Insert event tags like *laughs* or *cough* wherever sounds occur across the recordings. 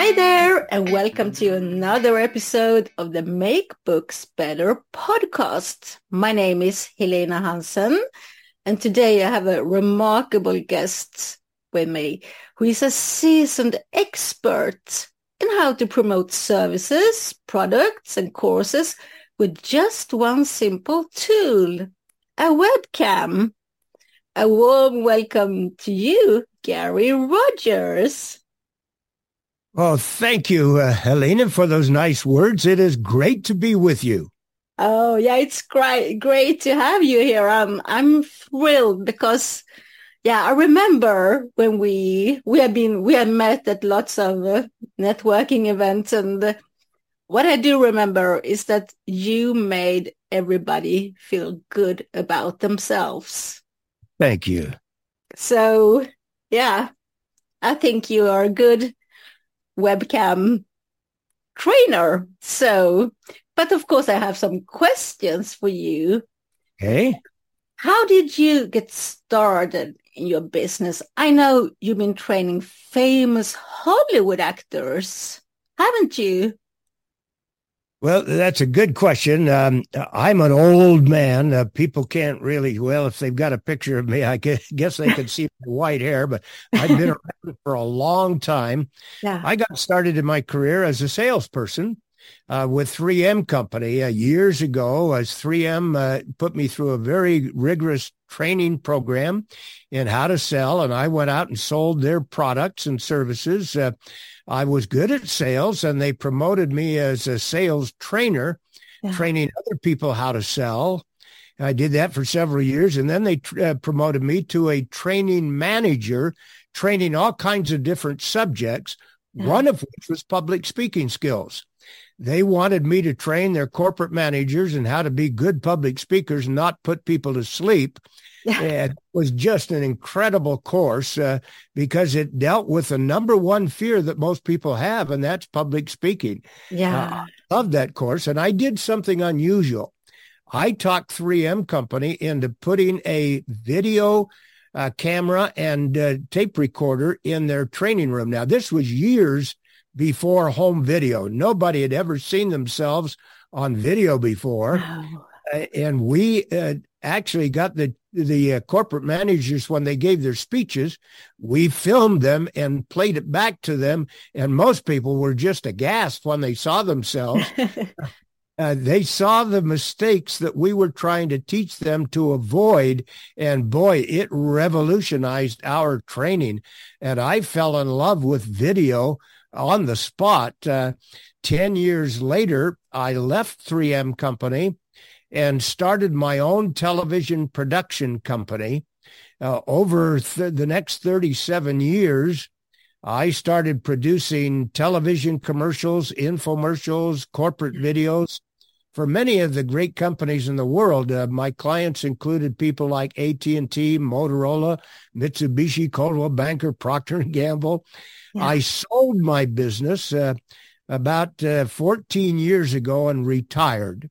Hi there, and welcome to another episode of the Make Books Better podcast. My name is Helena Hansen, and today I have a remarkable guest with me who is a seasoned expert in how to promote services, products, and courses with just one simple tool, a webcam. A warm welcome to you, Gary Rogers. Oh, thank you, uh, Helena, for those nice words. It is great to be with you. Oh, yeah, it's great, great to have you here. Um, I'm thrilled because, yeah, I remember when we we have been we have met at lots of uh, networking events, and uh, what I do remember is that you made everybody feel good about themselves. Thank you. So, yeah, I think you are a good webcam trainer. So, but of course, I have some questions for you. Okay. How did you get started in your business? I know you've been training famous Hollywood actors, haven't you? Well, that's a good question. Um, I'm an old man. Uh, people can't really, well, if they've got a picture of me, I guess they can see my white hair, but I've been around *laughs* for a long time. Yeah. I got started in my career as a salesperson uh, with 3M Company uh, years ago as 3M uh, put me through a very rigorous training program in how to sell, and I went out and sold their products and services uh, I was good at sales and they promoted me as a sales trainer, yeah. training other people how to sell. I did that for several years and then they uh, promoted me to a training manager, training all kinds of different subjects, yeah. one of which was public speaking skills. They wanted me to train their corporate managers and how to be good public speakers and not put people to sleep. it was just an incredible course uh, because it dealt with the number one fear that most people have, and that's public speaking. Yeah. Uh, love that course. And I did something unusual. I talked 3M Company into putting a video uh, camera and uh, tape recorder in their training room. Now, this was years before home video. Nobody had ever seen themselves on video before. Wow. Uh, and we uh, actually got the the uh, corporate managers when they gave their speeches we filmed them and played it back to them and most people were just aghast when they saw themselves *laughs* uh, they saw the mistakes that we were trying to teach them to avoid and boy it revolutionized our training. And i fell in love with video on the spot. Uh, 10 years later i left 3m company and started my own television production company. Uh, over th- the next 37 years, I started producing television commercials, infomercials, corporate videos for many of the great companies in the world. Uh, my clients included people like AT&T, Motorola, Mitsubishi, Coldwell Banker, Procter & Gamble. Yeah. I sold my business uh, about uh, 14 years ago and retired.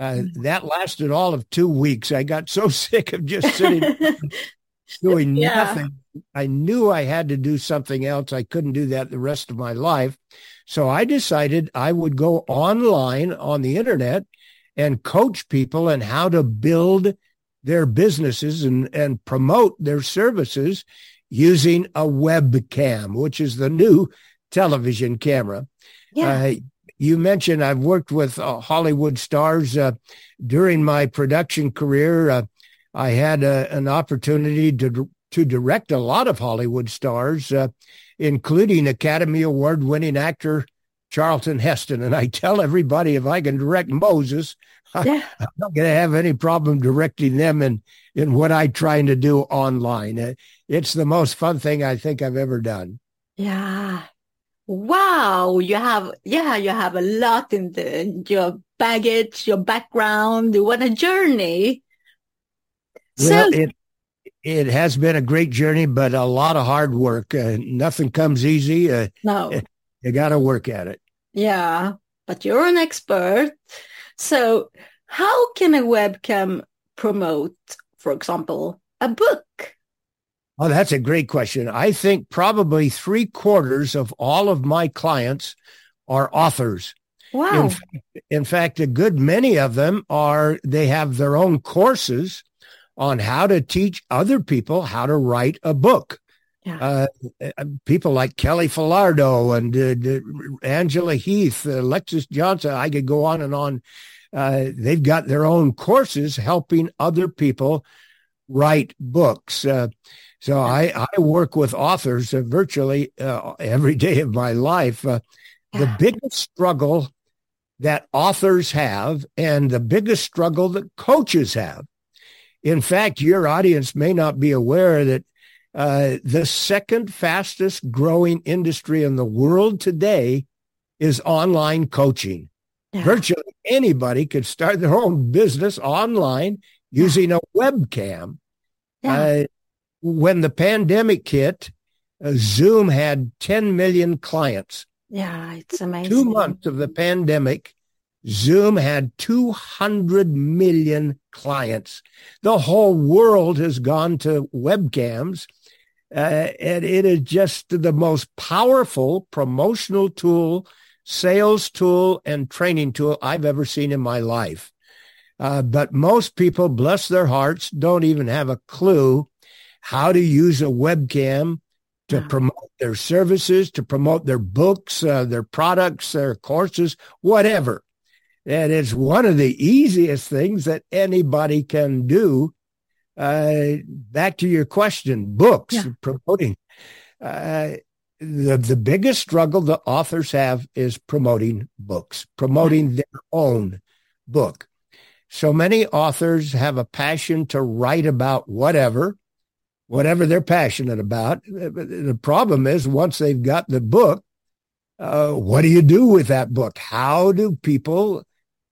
Uh, mm-hmm. that lasted all of two weeks. I got so *laughs* sick of just sitting *laughs* doing yeah. nothing. I knew I had to do something else. I couldn't do that the rest of my life. So I decided I would go online on the internet and coach people on how to build their businesses and, and promote their services using a webcam, which is the new television camera. Yeah. Uh, you mentioned I've worked with uh, Hollywood stars uh, during my production career. Uh, I had uh, an opportunity to to direct a lot of Hollywood stars, uh, including Academy Award winning actor Charlton Heston. And I tell everybody if I can direct Moses, *laughs* yeah. I, am not going to have any problem directing them in in what I'm trying to do online. Uh, it's the most fun thing I think I've ever done. Yeah, wow, you have, yeah, you have a lot in the, your baggage, your background. What a journey. Well, so, it, it has been a great journey, but a lot of hard work. Uh, nothing comes easy. Uh, no. *laughs* You got to work at it. Yeah, but you're an expert. So how can a webcam promote, for example, a book? Oh, that's a great question. I think probably three quarters of all of my clients are authors. Wow. In, in fact, a good many of them are, they have their own courses on how to teach other people how to write a book. Yeah. Uh, people like Kelly Filardo and uh, Angela Heath, uh, Lexus Johnson, I could go on and on. Uh, they've got their own courses helping other people write books. Uh, so I, I work with authors uh, virtually every day of my life. Yeah. The biggest struggle that authors have and the biggest struggle that coaches have. In fact, your audience may not be aware that uh, the second fastest growing industry in the world today is online coaching. Yeah. Virtually anybody could start their own business online using a webcam. Yeah. Uh, when the pandemic hit, uh, Zoom had 10 million clients. Yeah, it's amazing. Two months of the pandemic, Zoom had 200 million clients. The whole world has gone to webcams. Uh, and it is just the most powerful promotional tool, sales tool, and training tool I've ever seen in my life. Uh, but most people, bless their hearts, don't even have a clue how to use a webcam to promote their services, to promote their books, uh, their products, their courses, whatever. And it's one of the easiest things that anybody can do. Uh, back to your question, books, yeah. promoting. Uh, the, the biggest struggle the authors have is promoting books, promoting their own book. So many authors have a passion to write about whatever, whatever they're passionate about. The problem is once they've got the book, uh, what do you do with that book? How do people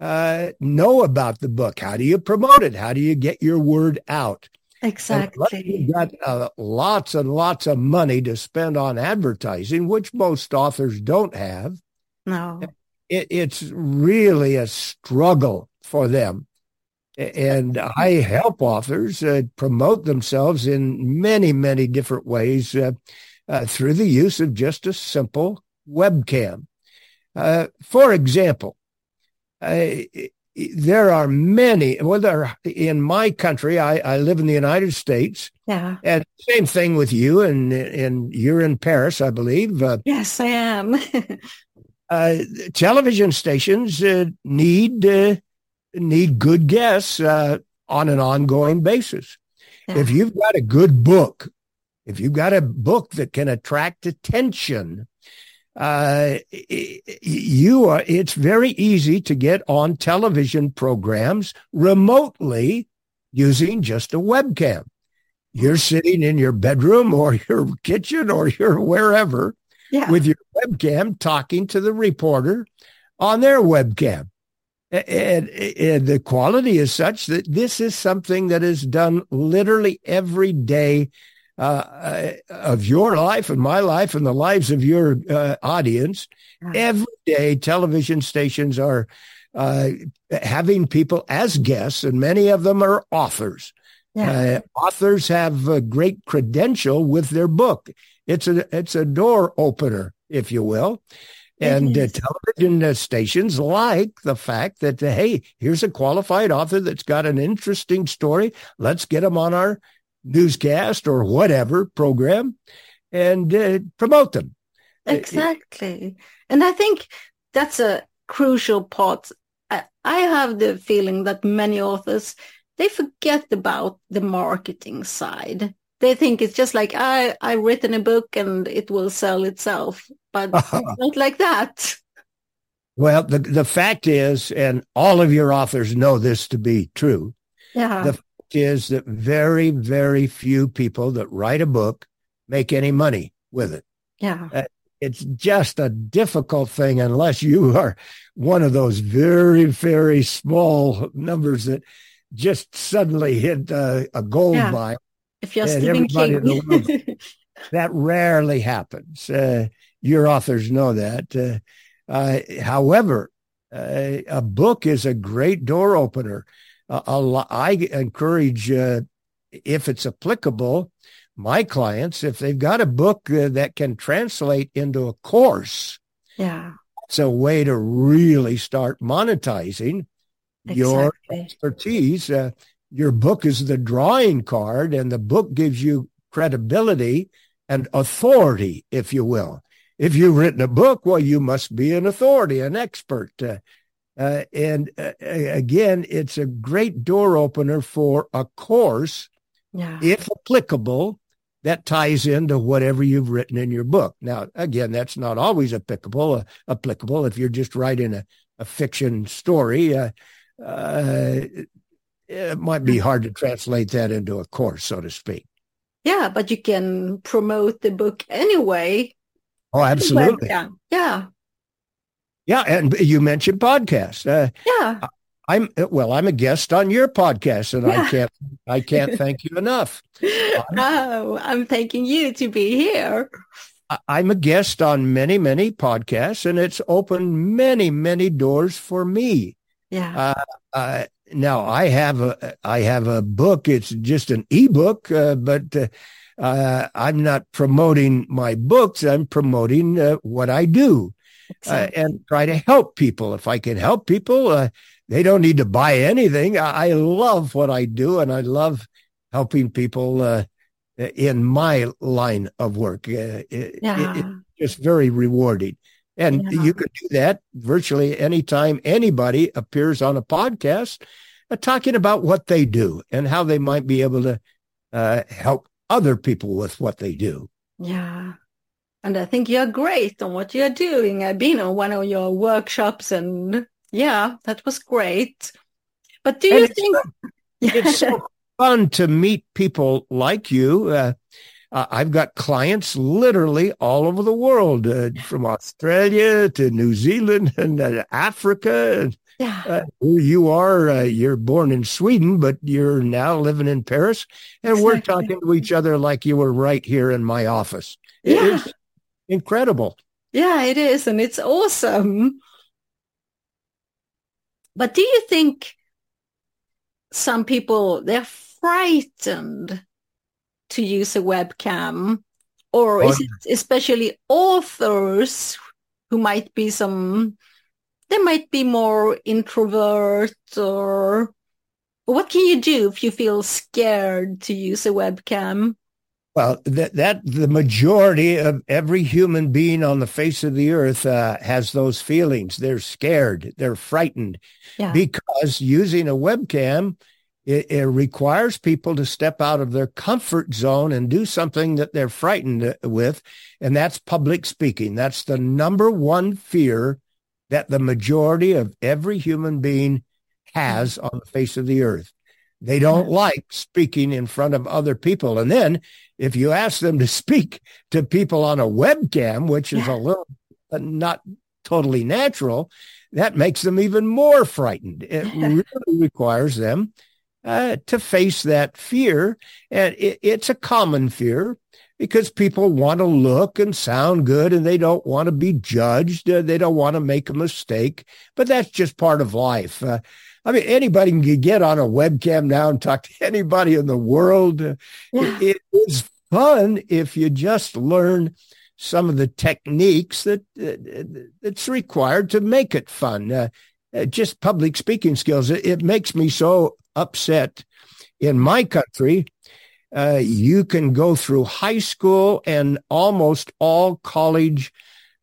uh, know about the book? How do you promote it? How do you get your word out? Exactly. You've got uh, lots and lots of money to spend on advertising, which most authors don't have. No. It, it's really a struggle for them. And I help authors uh, promote themselves in many, many different ways uh, uh, through the use of just a simple webcam. Uh, for example, there are many. Well, there in my country. I, I live in the United States. Yeah. And same thing with you, and and you're in Paris, I believe. Uh, yes, I am. *laughs* uh, television stations uh, need uh, need good guests uh, on an ongoing basis. Yeah. If you've got a good book, if you've got a book that can attract attention, uh, you are, it's very easy to get on television programs remotely using just a webcam. You're sitting in your bedroom or *laughs* your kitchen or your wherever yeah. with your webcam talking to the reporter on their webcam. And, and, the quality is such that this is something that is done literally every day uh, of your life and my life and the lives of your uh, audience. Every day, television stations are uh, having people as guests, and many of them are authors. Yeah. Uh, authors have a great credential with their book. It's a it's a door opener, if you will. And uh, television uh, stations like the fact that, uh, hey, here's a qualified author that's got an interesting story. Let's get them on our newscast or whatever program and uh, promote them. Exactly. And I think that's a crucial part. I, I have the feeling that many authors, they forget about the marketing side. They think it's just like, I, I've written a book and it will sell itself, but *laughs* not like that. Well, the, the fact is, and all of your authors know this to be true. Yeah. The is that very, very few people that write a book make any money with it. Yeah. Uh, it's just a difficult thing unless you are one of those very, very small numbers that just suddenly hit uh, a gold yeah. mine. If you're Stephen King. World, *laughs* that rarely happens. Uh, your authors know that. Uh, uh however, uh, a book is a great door opener. I encourage, uh, if it's applicable, my clients, if they've got a book uh, that can translate into a course, yeah, it's a way to really start monetizing exactly. your expertise. Uh, your book is the drawing card, and the book gives you credibility and authority, if you will. If you've written a book, well, you must be an authority, an expert. Uh, uh, and uh, again, it's a great door opener for a course, yeah. if applicable, that ties into whatever you've written in your book. Now, again, that's not always applicable. Uh, applicable if you're just writing a, a fiction story. Uh, uh, it might be hard to translate that into a course, so to speak. Yeah, but you can promote the book anyway. Oh, absolutely. Yeah. Yeah. Yeah. And you mentioned podcasts. Uh, yeah. I'm well. I'm a guest on your podcast, and yeah. I can't. I can't *laughs* thank you enough. *laughs* oh, I'm thanking you to be here. I'm a guest on many, many podcasts, and it's opened many, many doors for me. Yeah. Uh, uh, now I have a I have a book. It's just an ebook, uh, but uh, uh, I'm not promoting my books. I'm promoting uh, what I do. Uh, and try to help people. If I can help people, uh, they don't need to buy anything. I, I, love what I do, and I love helping people in my line of work. It, yeah. It, it's very rewarding. And yeah. you can do that virtually anytime anybody appears on a podcast uh, talking about what they do and how they might be able to uh, help other people with what they do. Yeah. And I think you're great on what you're doing. I've been on one of your workshops and yeah, that was great. But do you and think it's, so *laughs* fun to meet people like you? Uh, uh, I've got clients literally all over the world, uh, from Australia to New Zealand *laughs* and uh, Africa. Yeah. Uh, you are, uh, you're born in Sweden, but you're now living in Paris. And exactly. we're talking to each other like you were right here in my office. It yeah. is incredible. Yeah, it is. And it's awesome. But do you think some people, they're frightened to use a webcam? Or is it especially authors who might be some, they might be more introvert or what can you do if you feel scared to use a webcam? Well, that, that the majority of every human being on the face of the earth uh, has those feelings. They're scared. They're frightened yeah. because using a webcam it, it, requires people to step out of their comfort zone and do something that they're frightened with. And that's public speaking. That's the number one fear that the majority of every human being has on the face of the earth. They don't like speaking in front of other people. And then if you ask them to speak to people on a webcam, which is yeah. a little uh, not totally natural, that makes them even more frightened. It *laughs* really requires them uh, to face that fear. And it, it's a common fear because people want to look and sound good and they don't want to be judged. Uh, they don't want to make a mistake, but that's just part of life. Uh, I mean, anybody can get on a webcam now and talk to anybody in the world. Uh, yeah. it, it is fun if you just learn some of the techniques that uh, that's required to make it fun. Uh, uh, just public speaking skills. It, it, makes me so upset. In my country, uh, you can go through high school and almost all college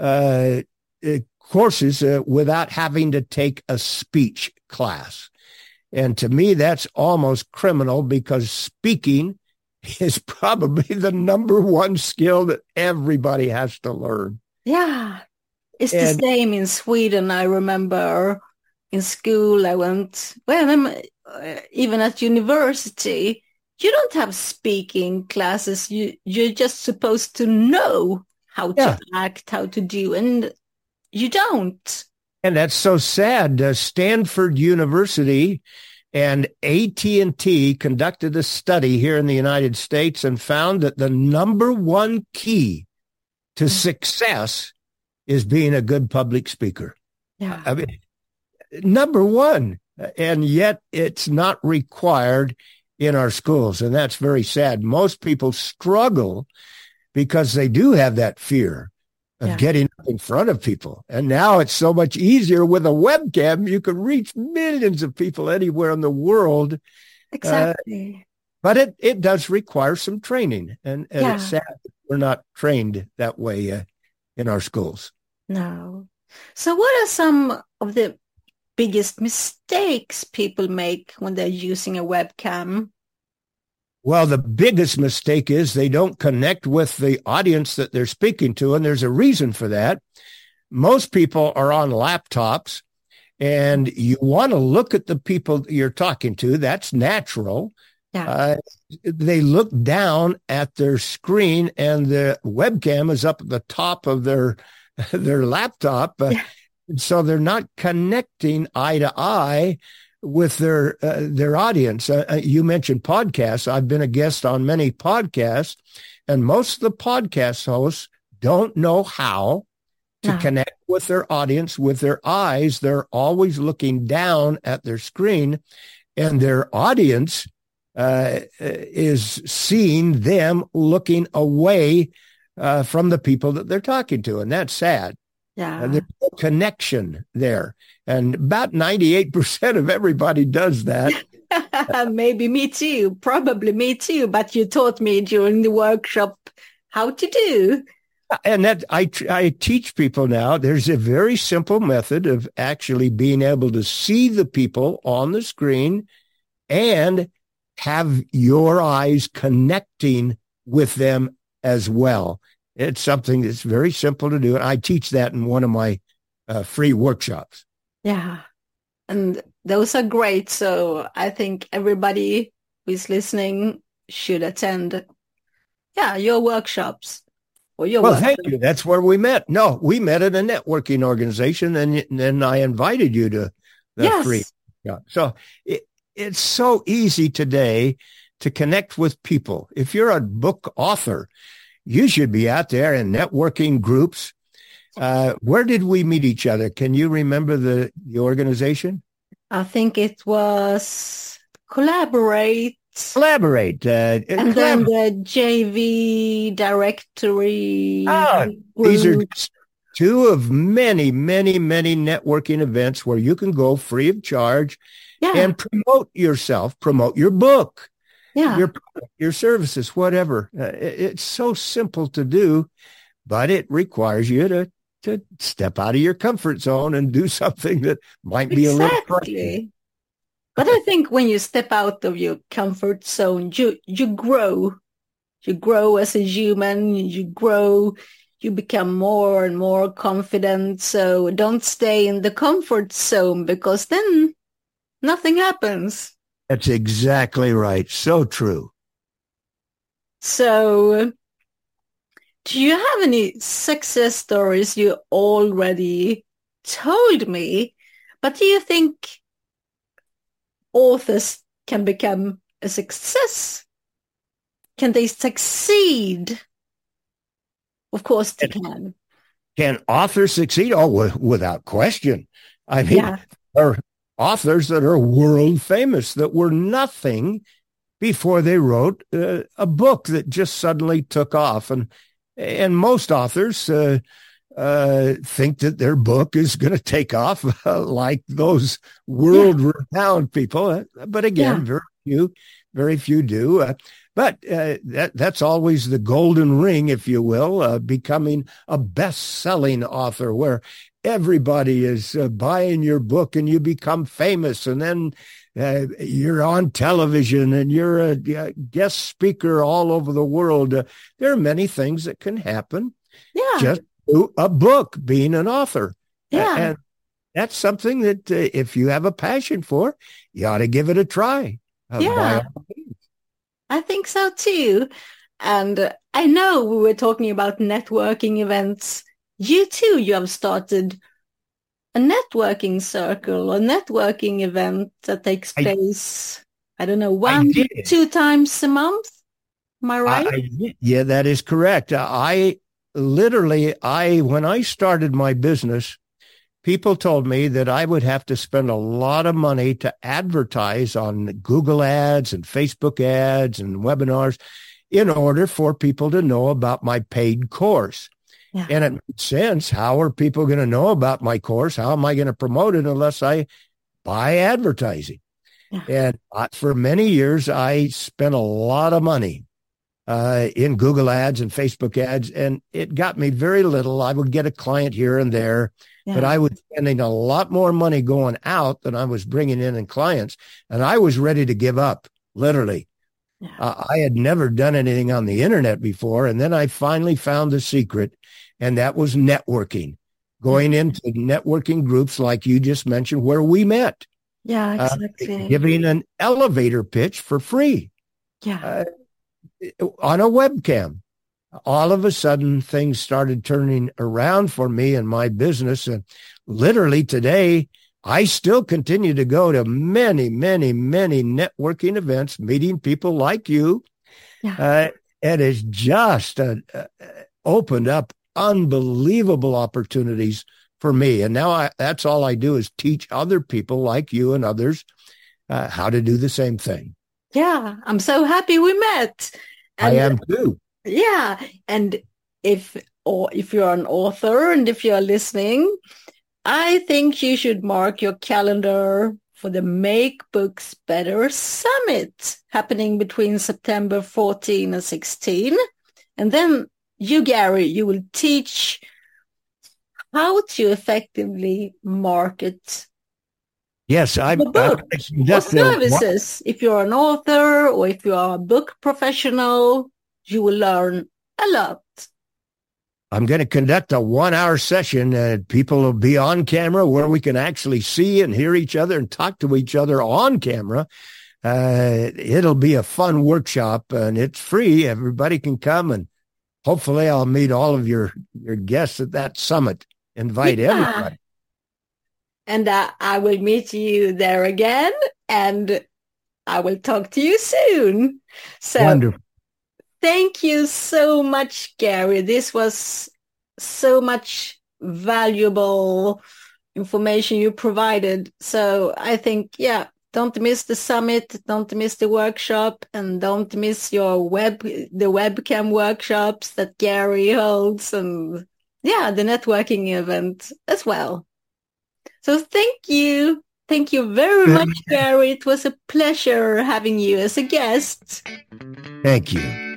uh, uh courses uh, without having to take a speech class. And to me, that's almost criminal because speaking *laughs* is probably the number one skill that everybody has to learn. Yeah. It's and, the same in Sweden. I remember in school, I went, well, I'm, uh, even at university, you don't have speaking classes. You, you're just supposed to know how yeah. to act, how to do, and you don't. And that's so sad. Uh, Stanford University and AT&T conducted a study here in the United States and found that the number one key to mm. success is being a good public speaker. Yeah. I mean, number one. And yet it's not required in our schools. And that's very sad. Most people struggle because they do have that fear of yeah. getting in front of people. And now it's so much easier with a webcam. You can reach millions of people anywhere in the world. Exactly. Uh, but it, it does require some training. And, and yeah. it's sad we're not trained that way uh, in our schools. No. So what are some of the biggest mistakes people make when they're using a webcam? Well, the biggest mistake is they don't connect with the audience that they're speaking to. And there's a reason for that. Most people are on laptops and you want to look at the people you're talking to. That's natural. Yeah. Uh, they look down at their screen and the webcam is up at the top of their *laughs* their laptop. Yeah. So they're not connecting eye to eye with their uh, their audience. Uh, uh, you mentioned podcasts. I've been a guest on many podcasts, and most of the podcast hosts don't know how to no. connect with their audience with their eyes. They're always looking down at their screen, and their audience uh, is seeing them looking away uh, from the people that they're talking to, and that's sad. Yeah. And there's no connection there. And about 98% of everybody does that. *laughs* Maybe me too. Probably me too. But you taught me during the workshop how to do. And that I, I teach people now, there's a very simple method of actually being able to see the people on the screen and have your eyes connecting with them as well. It's something that's very simple to do. And I teach that in one of my uh, free workshops. Yeah. And those are great. So I think everybody who is listening should attend, yeah, your workshops. Or your well, thank you. That's where we met. No, we met at a networking organization, and then I invited you to the yes. free. Yeah. So it, it's so easy today to connect with people. If you're a book author, you should be out there in networking groups. Uh, where did we meet each other? Can you remember the, the organization? I think it was Collaborate. Collaborate. Uh, and then the JV directory. Ah, these are two of many, many, many networking events where you can go free of charge yeah. and promote yourself, promote your book yeah. your your services, whatever. Uh, it, it's so simple to do, but it requires you to to step out of your comfort zone and do *laughs* something that might be exactly. a little crazy. But I think when you step out of your comfort zone, you you grow. You grow as a human. You grow. You become more and more confident. So don't stay in the comfort zone because then nothing happens. That's exactly right. So true. So, do you have any success stories you already told me? But do you think authors can become a success? Can they succeed? Of course they can. Can authors succeed? Oh, without question. I mean, yeah. there, authors that are world famous that were nothing before they wrote uh, a book that just suddenly took off. And and most authors uh, uh, think that their book is going to take off *laughs* like those world renowned people. Uh, but again, yeah. very few, very few do. Uh, but uh, that that's always the golden ring, if you will, becoming a best-selling author, where everybody is uh, buying your book and you become famous and then uh, you're on television and you're a, a, guest speaker all over the world. Uh, there are many things that can happen. Yeah. Just a book, being an author. Yeah. and that's something that uh, if you have a passion for, you ought to give it a try. Uh, yeah. I think so too. And I know we were talking about networking events you too, you have started a networking circle or networking event that takes place, I, I don't know, one, two times a month. Am I right? I, yeah, that is correct. Uh, I literally, I, when I started my business, people told me that I would have to spend a lot of money to advertise on Google ads and Facebook ads and webinars in order for people to know about my paid course. Yeah. And it makes sense. How are people going to know about my course? How am I going to promote it unless I buy advertising? Yeah. And for many years, I spent a lot of money uh, in Google ads and Facebook ads, and it got me very little. I would get a client here and there, yeah. but I was spending a lot more money going out than I was bringing in in clients. And I was ready to give up, literally. Yeah. Uh, I had never done anything on the internet before. And then I finally found the secret, and that was networking, going into networking groups like you just mentioned, where we met. Yeah, uh, exactly. Uh, giving an elevator pitch for free. Yeah. Uh, on a webcam. All of a sudden, things started turning around for me and my business. And literally today, I still continue to go to many, many, many networking events, meeting people like you. Yeah. Uh, and it's just uh, uh, opened up unbelievable opportunities for me. And now I, that's all I do is teach other people like you and others uh, how to do the same thing. Yeah, I'm so happy we met. And, I am too. Yeah, and if or if you're an author and if you're listening, I think you should mark your calendar for the Make Books Better Summit happening between September 14 and 16. And then you, Gary, you will teach how to effectively market Yes, I, the book or services. if you're an author or if you are a book professional, you will learn a lot. I'm going to conduct a one hour session and people will be on camera where we can actually see and hear each other and talk to each other on camera. Uh, it'll be a fun workshop and it's free. Everybody can come and hopefully I'll meet all of your, your guests at that summit. Invite yeah. everybody and uh, I will meet you there again and I will talk to you soon. So Wonderful. thank you so much, Gary. This was so much valuable information you provided. So I think, yeah, don't miss the summit, don't miss the workshop, and don't miss your web, the webcam workshops that Gary holds and yeah, the networking event as well. So thank you. Thank you very much, Gary. It was a pleasure having you as a guest. Thank you.